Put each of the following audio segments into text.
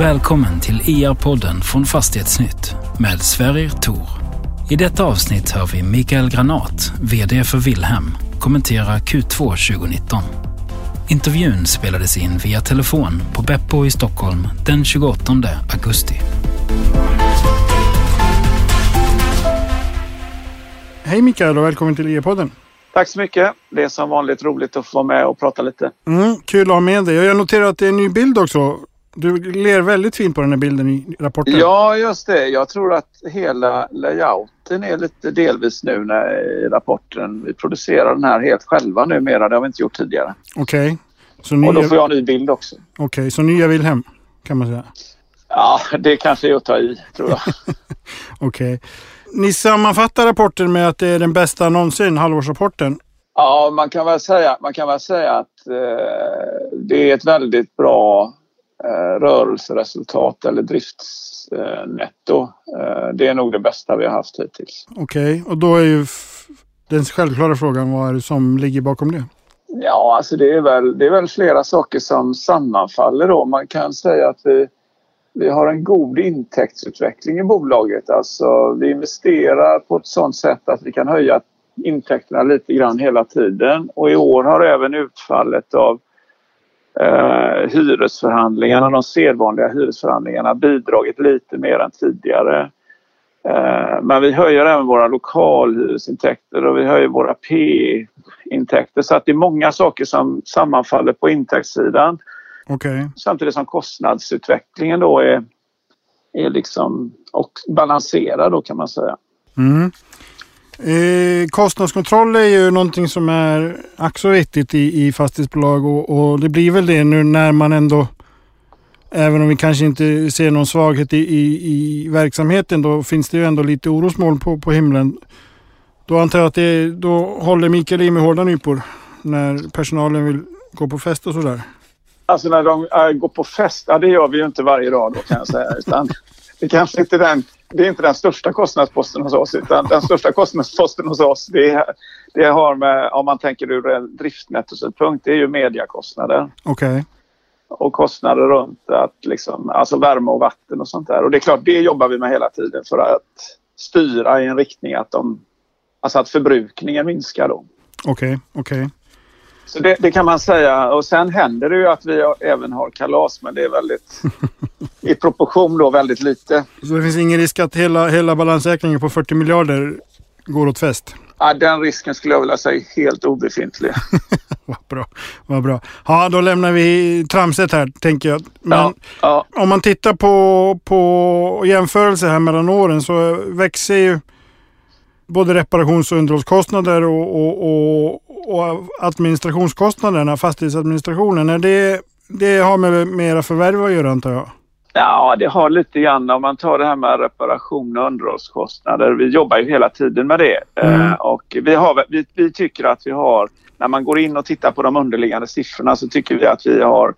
Välkommen till IR-podden från Fastighetsnytt med Sverrir Tor. I detta avsnitt hör vi Mikael Granat, VD för Wilhelm, kommentera Q2 2019. Intervjun spelades in via telefon på Beppo i Stockholm den 28 augusti. Hej Mikael och välkommen till IR-podden. Tack så mycket. Det är som vanligt roligt att få vara med och prata lite. Mm, kul att ha med dig. Jag noterar att det är en ny bild också. Du ler väldigt fint på den här bilden i rapporten. Ja, just det. Jag tror att hela layouten är lite delvis nu när, i rapporten. Vi producerar den här helt själva numera. Det har vi inte gjort tidigare. Okej. Så Och då får jag en ny bild också. okej, så nya Wilhelm kan man säga. Ja, det kanske är att ta i, tror jag. Okej. Ni sammanfattar rapporten med att det är den bästa någonsin, halvårsrapporten. Ja, man kan väl säga, man kan väl säga att eh, det är ett väldigt bra rörelseresultat eller driftsnetto. Eh, det är nog det bästa vi har haft hittills. Okej, och då är ju den självklara frågan vad är det som ligger bakom det? Ja, alltså det är, väl, det är väl flera saker som sammanfaller då. Man kan säga att vi, vi har en god intäktsutveckling i bolaget. Alltså vi investerar på ett sådant sätt att vi kan höja intäkterna lite grann hela tiden. Och i år har även utfallet av eh, hyresförhandlingarna, de sedvanliga hyresförhandlingarna bidragit lite mer än tidigare. Eh, Men vi höjer även våra lokalhyresintäkter och vi höjer våra P-intäkter. Så att det är många saker som sammanfaller på intäktssidan. Okej. Samtidigt som kostnadsutvecklingen då är, är liksom och balanserad då kan man säga. Mm. Eh, kostnadskontroll är ju någonting som är ack så viktigt i, i fastighetsbolag och, och det blir väl det nu när man ändå, även om vi kanske inte ser någon svaghet i, i, i verksamheten, då finns det ju ändå lite orosmoln på, på himlen. Då antar jag att det, då håller Mikael i med hårda nypor när personalen vill gå på fest och sådär. Alltså när de äh, går på fest, ja, det gör vi ju inte varje dag då kan jag säga. Utan det kanske inte den, det är inte den största kostnadsposten hos oss utan den största kostnadsposten hos oss det, är, det har med, om man tänker ur en driftnettosynpunkt, det är ju mediakostnader. Okej. och kostnader runt att liksom, alltså värme och vatten och sånt där. Och det är klart, det jobbar vi med hela tiden för att styra i en riktning att de, alltså att förbrukningen minskar då. Okej, okej. Så det, det kan man säga. Och sen händer det ju att vi har- även har kalas, men det är väldigt i proportion då väldigt lite. Så det finns ingen risk att hela, hela balansräkningen på 40 miljarder går åt fest? Ja, den risken skulle jag vilja säga är helt obefintlig. Vad bra. Vad bra. Ja, då lämnar vi tramset här, tänker jag. Men Ja, ja, om man tittar på, på jämförelse här mellan åren så växer ju både reparations och underhållskostnader och, och, och, och administrationskostnaderna, fastighetsadministrationen. Är det, det har med, med era förvärv att göra antar jag? Ja, det har lite grann om man tar det här med reparation och underhållskostnader. Vi jobbar ju hela tiden med det. Mm. Eh, och vi, har, vi, vi tycker att vi har, när man går in och tittar på de underliggande siffrorna så tycker vi att vi har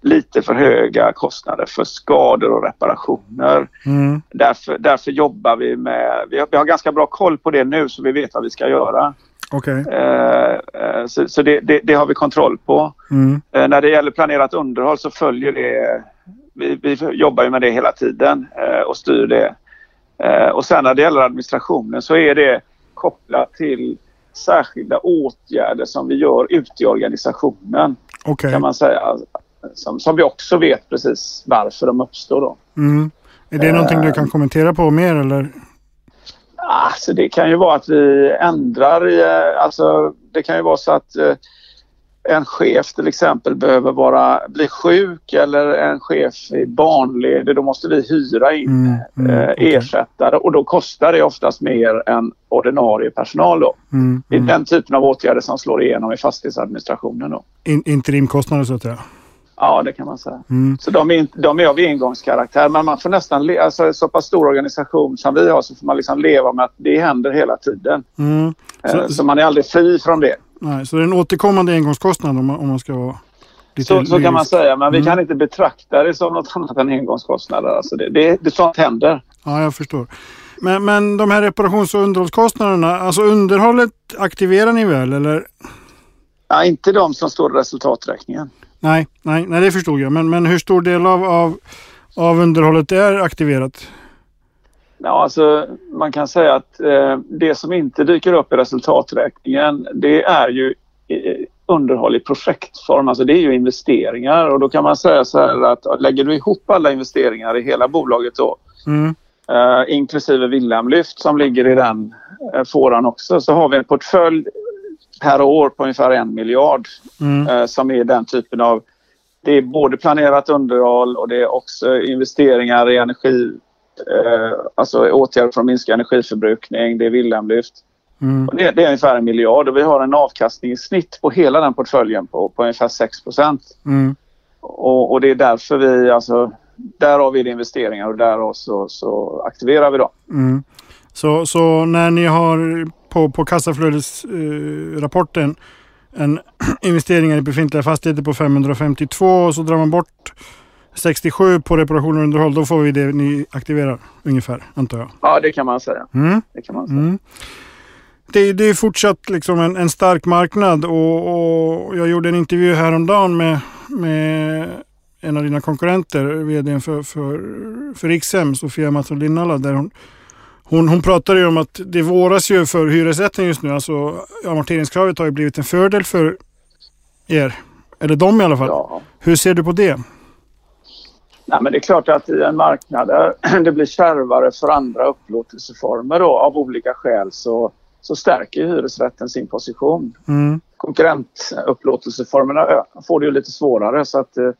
lite för höga kostnader för skador och reparationer. Mm. Därför, därför jobbar vi med, vi har, vi har ganska bra koll på det nu så vi vet vad vi ska göra. Okej. Eh, eh, så så det, det, det har vi kontroll på. Mm. Eh, När det gäller planerat underhåll så följer det... Vi, vi jobbar ju med det hela tiden och styr det. Och sen när det gäller administrationen så är det kopplat till särskilda åtgärder som vi gör ute i organisationen Okej. kan man säga. Som, som vi också vet precis varför de uppstår då. Mm. Är det någonting du kan kommentera på mer eller? Alltså det kan ju vara att vi ändrar i, eh, alltså det kan ju vara så att eh, en chef till exempel behöver vara, bli sjuk eller en chef är barnledig. Då måste vi hyra in Mm, mm, eh, ersättare och då kostar det oftast mer än ordinarie personal. Då. Mm. Det är Mm. den typen av åtgärder som slår igenom i fastighetsadministrationen. Då. In, interimkostnader så att säga. Ja, det kan man säga. Mm. Så de är, inte- de är av engångskaraktär men man får nästan, le- alltså så pass stor organisation som vi har så får man liksom leva med att det händer hela tiden. Mm. Eh, Så- Så man är aldrig fri från det. Nej, så det är en återkommande engångskostnad om man, om man ska vara lite Så, så kan man säga, men vi Mm. kan inte betrakta det som något annat än engångskostnader. Alltså det, det, det sånt händer. Ja, jag förstår. Men, men de här reparations och underhållskostnaderna, alltså underhållet aktiverar ni väl eller? Ja, inte de som står i resultaträkningen. Nej, nej, nej det förstod jag. Men, men hur stor del av, av, av underhållet är aktiverat? Ja, alltså, man kan säga att eh, det som inte dyker upp i resultaträkningen det är ju eh, underhåll i projektform. Alltså det är ju investeringar och då kan man säga så här att lägger du ihop alla investeringar i hela bolaget då mm. eh, inklusive Wilhelmlyft som ligger i den eh, fåran också så har vi en portfölj per år på ungefär en miljard mm. eh, som är den typen av det är både planerat underhåll och det är också investeringar i energi eh, alltså åtgärder för att minska energiförbrukning, det är Wilhelmlyft. Mm. Det, det, är ungefär en miljard och vi har en avkastning i snitt på hela den portföljen på, på ungefär 6 mm. och, och, det är därför vi, alltså, där har vi investeringar och där så, så aktiverar vi dem. Mm. Så, så när ni har på, på kassaflödesrapporten eh, en investeringar i befintliga fastigheter på 552 och så drar man bort 67 på reparation och underhåll, då får vi det ni aktiverar ungefär, antar jag? Ja, det kan man säga. Mm. Det, kan man säga. Mm. Det, det, är fortsatt liksom en, en stark marknad och, och, jag gjorde en intervju häromdagen med, med en av dina konkurrenter, vdn för, för, för Rikshem, Sofia Mattsson Linnala, där hon, hon, hon pratade ju om att det våras ju för hyresrätten just nu. Alltså amorteringskravet har ju blivit en fördel för er. Eller dem i alla fall. Ja. Hur ser du på det? Nej, men det är klart att i en marknad där det blir kärvare för andra upplåtelseformer då, av olika skäl så, så stärker hyresrätten sin position. Mm. Konkurrentupplåtelseformerna får det ju lite svårare så att eh,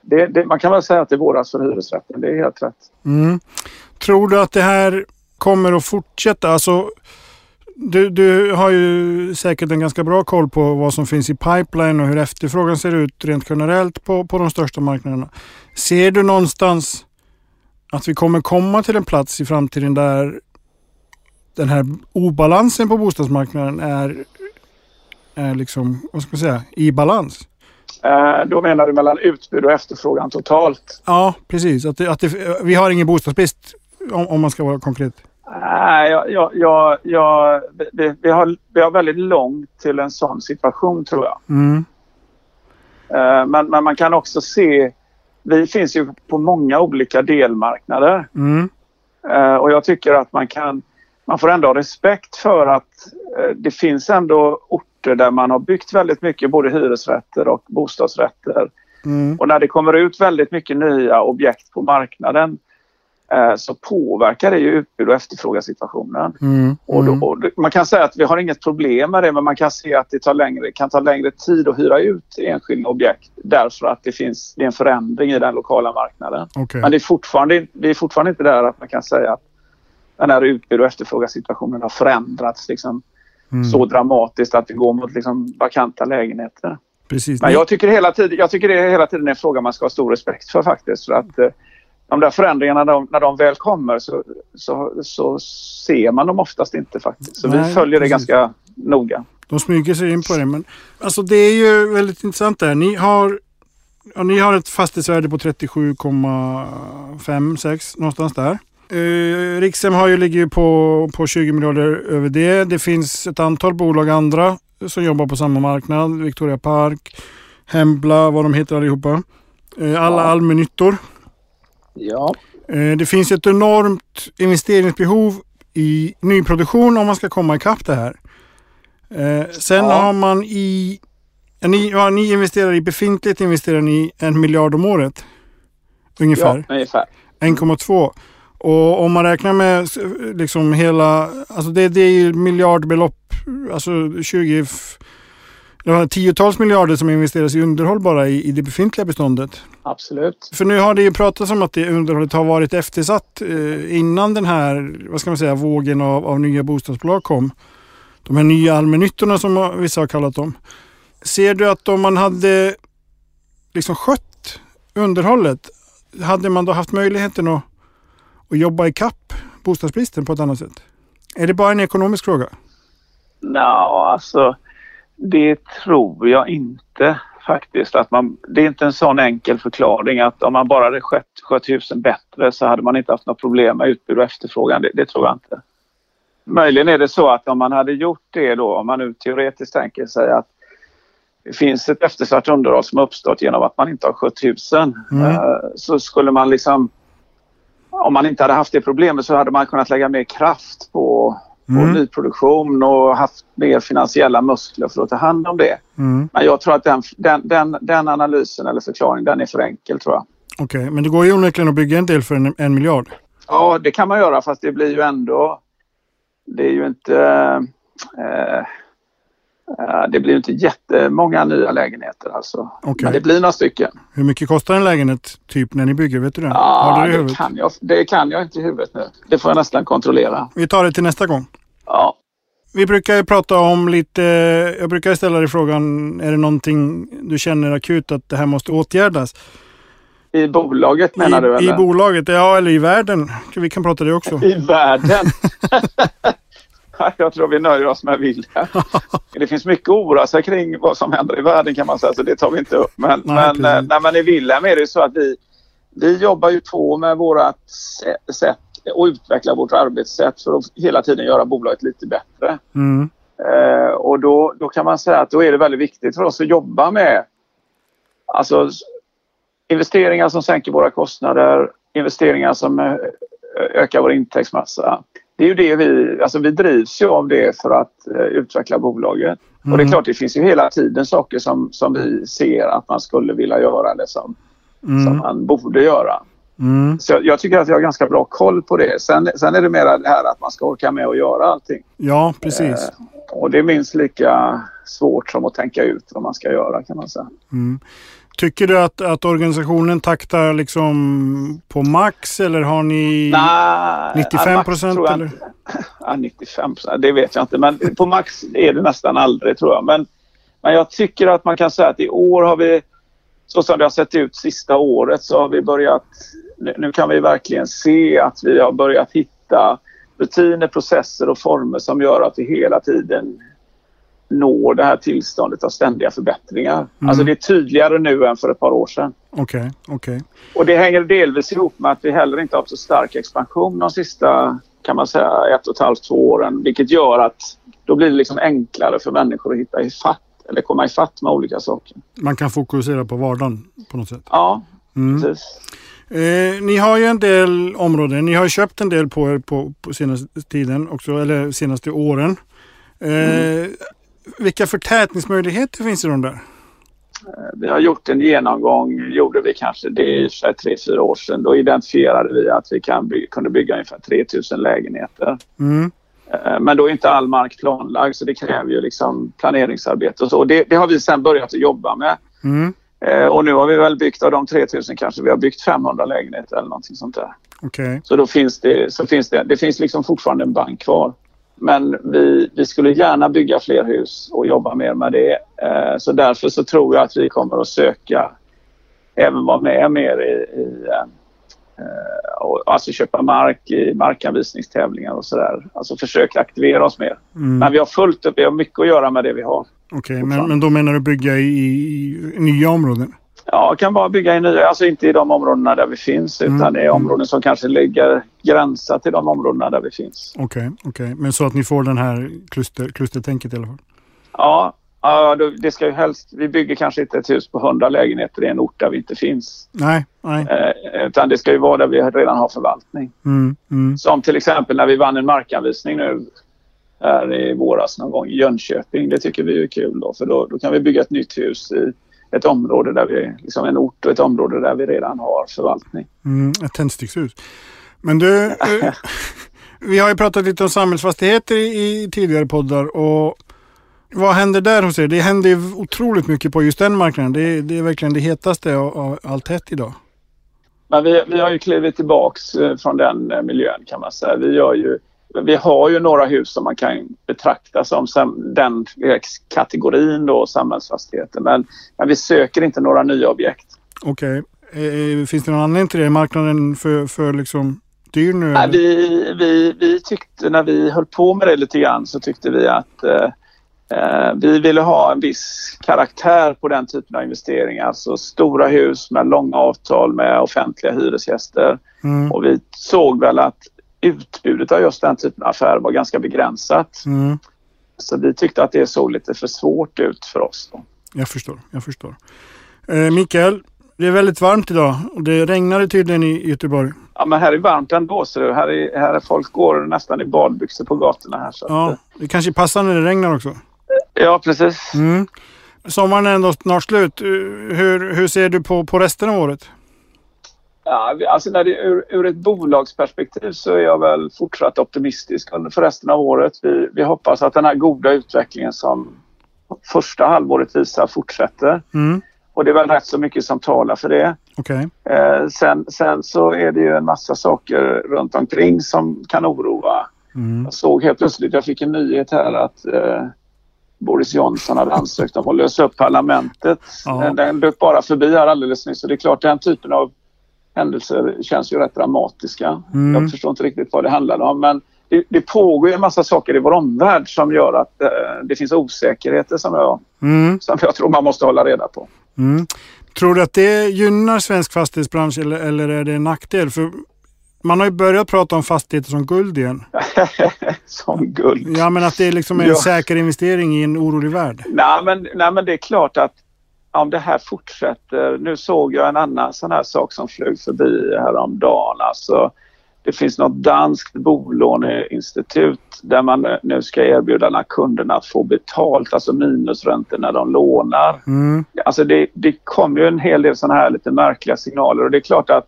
det, det, man kan väl säga att det våras för hyresrätten, det är helt rätt. Mm. Tror du att det här kommer att fortsätta? Alltså, du, du har ju säkert en ganska bra koll på vad som finns i pipeline och hur efterfrågan ser ut rent generellt på, på de största marknaderna. Ser du någonstans att vi kommer komma till en plats i framtiden där den här obalansen på bostadsmarknaden är, är liksom, vad ska man säga, i balans? Eh, då menar du mellan utbud och efterfrågan totalt? Ja, precis. Att, det, att det, vi har ingen bostadsbrist om, om man ska vara konkret. Nej, jag, jag, jag, jag vi, vi, har, vi har väldigt långt till en sån situation tror jag. Mm. Uh, men, men man kan också se, vi finns ju på många olika delmarknader. Mm. Uh, och jag tycker att man kan, man får ändå ha respekt för att uh, det finns ändå orter där man har byggt väldigt mycket både hyresrätter och bostadsrätter. Mm. Och när det kommer ut väldigt mycket nya objekt på marknaden Eh, så påverkar det ju utbud och efterfrågasituationen. Mm, och, då, mm. och man kan säga att vi har inget problem med det men man kan se att det tar längre, kan ta längre tid att hyra ut enskilda objekt därför att det finns det är en förändring i den lokala marknaden. Okay. Men det är, fortfarande, det är fortfarande inte där att man kan säga att den här utbud och efterfrågasituationen har förändrats liksom, mm. så dramatiskt att det går mot liksom, vakanta lägenheter. Precis. Men jag tycker, hela tiden, jag tycker det hela tiden är en fråga man ska ha stor respekt för faktiskt. För att, eh, de där förändringarna när de, när de väl kommer så, så, så, ser man dem oftast inte faktiskt. Så Nej, vi följer det ganska noga. De smyger sig in på det. Men alltså det är ju väldigt intressant där. Ni har, ja, ni har ett fastighetsvärde på 37,5, 6 någonstans där. Eh, Rikshem har ju, ligger ju på, på 20 miljarder över det. Det finns ett antal bolag andra som jobbar på samma marknad. Victoria Park, Hembla, vad de heter allihopa. Eh, alla ja. allmännyttor Ja. Eh, det finns ett enormt investeringsbehov i nyproduktion om man ska komma ikapp det här. Eh, sen ja. har man i... Ni, ja, ni investerar i befintligt investerar ni en miljard om året. Ungefär. Ja, ungefär. 1,2. Och om man räknar med liksom hela... Alltså det, det är ju miljardbelopp. Alltså 20 det var tiotals miljarder som investeras i underhåll bara i, i det befintliga beståndet. Absolut. För nu har det ju pratats om att det underhållet har varit eftersatt eh, innan den här, vad ska man säga, vågen av, av nya bostadsbolag kom. De här nya allmännyttorna som vissa har kallat dem. Ser du att om man hade liksom skött underhållet, hade man då haft möjligheten att, att jobba i kapp bostadsbristen på ett annat sätt? Är det bara en ekonomisk fråga? Ja, alltså det tror jag inte faktiskt. Att man, det är inte en sån enkel förklaring att om man bara hade skött, skött husen bättre så hade man inte haft något problem med utbud och efterfrågan. Det, det, tror jag inte. Möjligen är det så att om man hade gjort det då, om man nu teoretiskt tänker sig att det finns ett eftersatt underhåll som uppstått genom att man inte har skött husen. Mm. Eh, så skulle man liksom... Om man inte hade haft det problemet så hade man kunnat lägga mer kraft på, Mm. nyproduktion och haft mer finansiella muskler för att ta hand om det. Mm. Men jag tror att den, den, den, den analysen eller förklaringen den är för enkel tror jag. Okej, men det går ju onekligen att bygga en del för en, en miljard. Ja, det kan man göra fast det blir ju ändå... Det är ju inte... Eh, det blir inte jättemånga nya lägenheter alltså. Okej. Men det blir några stycken. Hur mycket kostar en lägenhet typ när ni bygger? Vet du det? Ja, du det det, kan jag, det kan jag inte i huvudet nu. Det får jag nästan kontrollera. Vi tar det till nästa gång. Ja, Vi brukar prata om lite, jag brukar ställa dig frågan, är det någonting du känner akut att det här måste åtgärdas? I bolaget menar I, du? Eller? I bolaget, ja eller i världen. Vi kan prata det också. I världen? jag tror vi nöjer oss med Wilhelm. Det finns mycket att oroa sig kring vad som händer i världen kan man säga, så det tar vi inte upp. Men, Nej, men, eh, nej, men i Wilhelm är det så att vi, vi jobbar ju på med vårt sätt och utveckla vårt arbetssätt för att hela tiden göra bolaget lite bättre. Mm. Eh, och då, då kan man säga att då är det väldigt viktigt för oss att jobba med alltså, investeringar som sänker våra kostnader, investeringar som eh, ökar vår intäktsmassa. Det är ju det vi, alltså vi drivs ju av det för att eh, utveckla bolaget. Och det är Mm. klart, det finns ju hela tiden saker som, som vi ser att man skulle vilja göra eller som, som Mm. man borde göra. Mm. Så jag, jag tycker att jag har ganska bra koll på det. Sen, sen är det mer det här att man ska orka med att göra allting. Ja, precis. Eh, och det är minst lika svårt som att tänka ut vad man ska göra kan man säga. Mm. Tycker du att, att organisationen taktar liksom på max eller har ni Nej, 95 max procent. Ja, 95 procent, det vet jag inte. Men på max är det nästan aldrig tror jag. Men, men jag tycker att man kan säga att i år har vi, så som det har sett ut sista året, så har vi börjat... Nu, nu kan vi verkligen se att vi har börjat hitta rutiner, processer och former som gör att vi hela tiden når det här tillståndet av ständiga förbättringar. Mm. Alltså det är tydligare nu än för ett par år sedan. Okej, okej. Och det hänger delvis ihop med att vi heller inte har haft så stark expansion de sista, kan man säga, ett och ett halvt, två åren. Vilket gör att då blir det liksom enklare för människor att hitta ifatt eller komma ifatt med olika saker. Man kan fokusera på vardagen på något sätt. Ja, Mm. precis. Eh, ni har ju en del områden. Ni har köpt en del på er på, på senaste tiden också, eller senaste åren. Eh, Vilka förtätningsmöjligheter finns i de där? Vi har gjort en genomgång, gjorde vi kanske det i för tre, fyra år sedan. Då identifierade vi att vi kan by- kunde bygga ungefär 3000 lägenheter. Mm. Eh, Men då är inte all mark planlagd så det kräver ju liksom planeringsarbete och så. Det, det har vi sedan börjat att jobba med. Mm. Eh, och nu har vi väl byggt av de 3000 kanske vi har byggt 500 lägenheter eller någonting sånt där. Okej. Så då finns det, så finns det, det finns liksom fortfarande en bank kvar. Men vi, vi skulle gärna bygga fler hus och jobba mer med det. Eh, så därför så tror jag att vi kommer att söka även vara med mer i, i eh, och, alltså köpa mark i markanvisningstävlingar och sådär. Alltså försöka aktivera oss mer. Mm. Men vi har fullt upp, vi har mycket att göra med det vi har. Okej, men, men då menar du bygga i, i nya områden? Ja, kan bara bygga i nya, alltså inte i de områdena där vi finns utan Mm. i områden som kanske ligger gränsa till de områdena där vi finns. Okej, okej. Men så att ni får den här kluster, klustertänket i alla fall? Ja, det ska ju helst, vi bygger kanske inte ett hus på 100 lägenheter i en ort där vi inte finns. Nej, nej. Eh, utan det ska ju vara där vi redan har förvaltning. Mm, mm. Som till exempel när vi vann en markanvisning nu här i våras någon gång i Jönköping. Det tycker vi är kul då för då, då kan vi bygga ett nytt hus i ett område där vi, liksom en ort och ett område där vi redan har förvaltning. Mm, ett tändstickshus. Men du, eh, vi har ju pratat lite om samhällsfastigheter i, tidigare poddar och vad händer där hos er? Det händer ju otroligt mycket på just den marknaden. Det, är- det är verkligen det hetaste av, av allt hett idag. Men vi, vi har ju klivit tillbaks eh, från den eh, miljön kan man säga. Vi, gör ju, vi har ju några hus som man kan betrakta som den eh, kategorin då, samhällsfastigheter. Men, men vi söker inte några nya objekt. Okej. Eh, finns det någon anledning till det? Är marknaden för, för liksom dyr nu? Nej, vi, vi, vi tyckte när vi höll på med det lite grann så tyckte vi att eh, eh, vi ville ha en viss karaktär på den typen av investeringar. Alltså stora hus med långa avtal med offentliga hyresgäster. Mm, Och vi såg väl att utbudet av just den typen av affärer var ganska begränsat. mm. Så vi tyckte att det såg lite för svårt ut för oss. Då. Jag förstår. Jag förstår. Eh, Mikael, det är väldigt varmt idag och det regnade tydligen i Göteborg. Ja, men här är varmt ändå. Så det, här, är, här är folk går nästan i badbyxor på gatorna här. Så Ja, att, det kanske passar när det regnar också. ja, precis. Mm. Sommaren är ändå snart slut. Eh, Hur, hur ser du på, på resten av året? Ja, alltså när det, ur, ur ett bolagsperspektiv så är jag väl fortsatt optimistisk under för resten av året. Vi, vi hoppas att den här goda utvecklingen som första halvåret visar fortsätter. Mm. Och det är väl rätt så mycket som talar för det. Okej. Eh, sen, sen så är det ju en massa saker runt omkring som kan oroa. Mm. Jag såg helt plötsligt, jag fick en nyhet här att eh, Boris Johnson hade ansökt om att lösa upp parlamentet. Ja. Den dök bara förbi här alldeles nyss. Så det är klart den typen av händelser känns ju rätt dramatiska. Mm. Jag förstår inte riktigt vad det handlar om men det, det pågår en massa saker i vår omvärld som gör att eh, det finns osäkerheter som jag, Mm. som jag tror man måste hålla reda på. Mm. Tror du att det gynnar svensk fastighetsbransch eller, eller är det en nackdel? För man har ju börjat prata om fastigheter som guld igen. som guld. Ja, men att det liksom är en Ja. säker investering i en orolig värld. Nej men, nej men det är klart att om det här fortsätter. Nu såg jag en annan sån här sak som flög förbi häromdagen. Alltså, det finns något danskt bolåneinstitut där man nu ska erbjuda kunderna att få betalt, alltså minusräntor när de lånar. Mm. Alltså det, det kommer ju en hel del sådana här lite märkliga signaler och det är klart att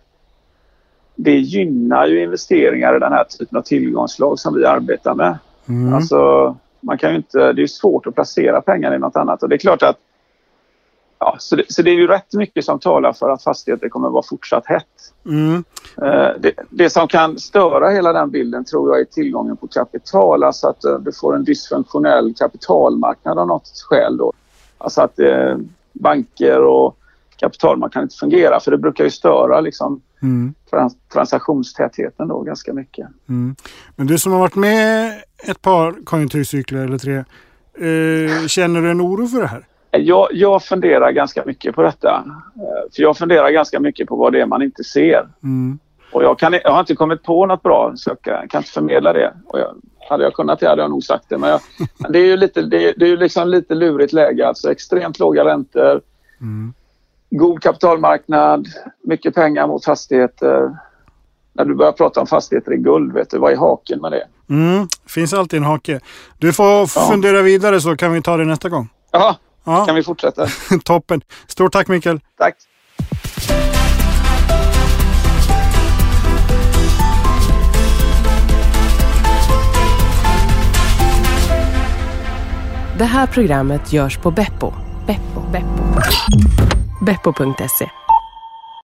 det gynnar ju investeringar i den här typen av tillgångslag som vi arbetar med. Mm. Alltså, man kan ju inte, det är svårt att placera pengar i något annat och det är klart att Ja, så, det, så det är ju rätt mycket som talar för att fastigheter kommer vara fortsatt hett. Mm. Eh, det, det som kan störa hela den bilden tror jag är tillgången på kapital. Alltså att eh, du får en dysfunktionell kapitalmarknad av något skäl. Då. Alltså att eh, banker och kapitalmarknaden inte fungerar. För det brukar ju störa liksom, Mm. trans, transaktionstätheten då ganska mycket. Mm. Men du som har varit med ett par konjunkturcykler eller tre. Eh, känner du en oro för det här? Jag, jag funderar ganska mycket på detta. Eh, För jag funderar ganska mycket på vad det är man inte ser. Mm. Och jag, kan, jag har inte kommit på något bra så jag kan, kan inte förmedla det. Och jag, hade jag kunnat det hade jag nog sagt det. Men, jag, men det är ju lite, det det är liksom lite lurigt läge. Alltså extremt låga räntor, Mm. god kapitalmarknad, mycket pengar mot fastigheter. När du börjar prata om fastigheter i guld, vet du, vad är haken med det? Mm. Finns alltid en hake. Du får Ja. fundera vidare så kan vi ta det nästa gång. Jaha, Ja, kan vi fortsätta? toppen. Stort tack Mikael. Tack! Det här programmet görs på Beppo. Beppo. Beppo. Beppo.se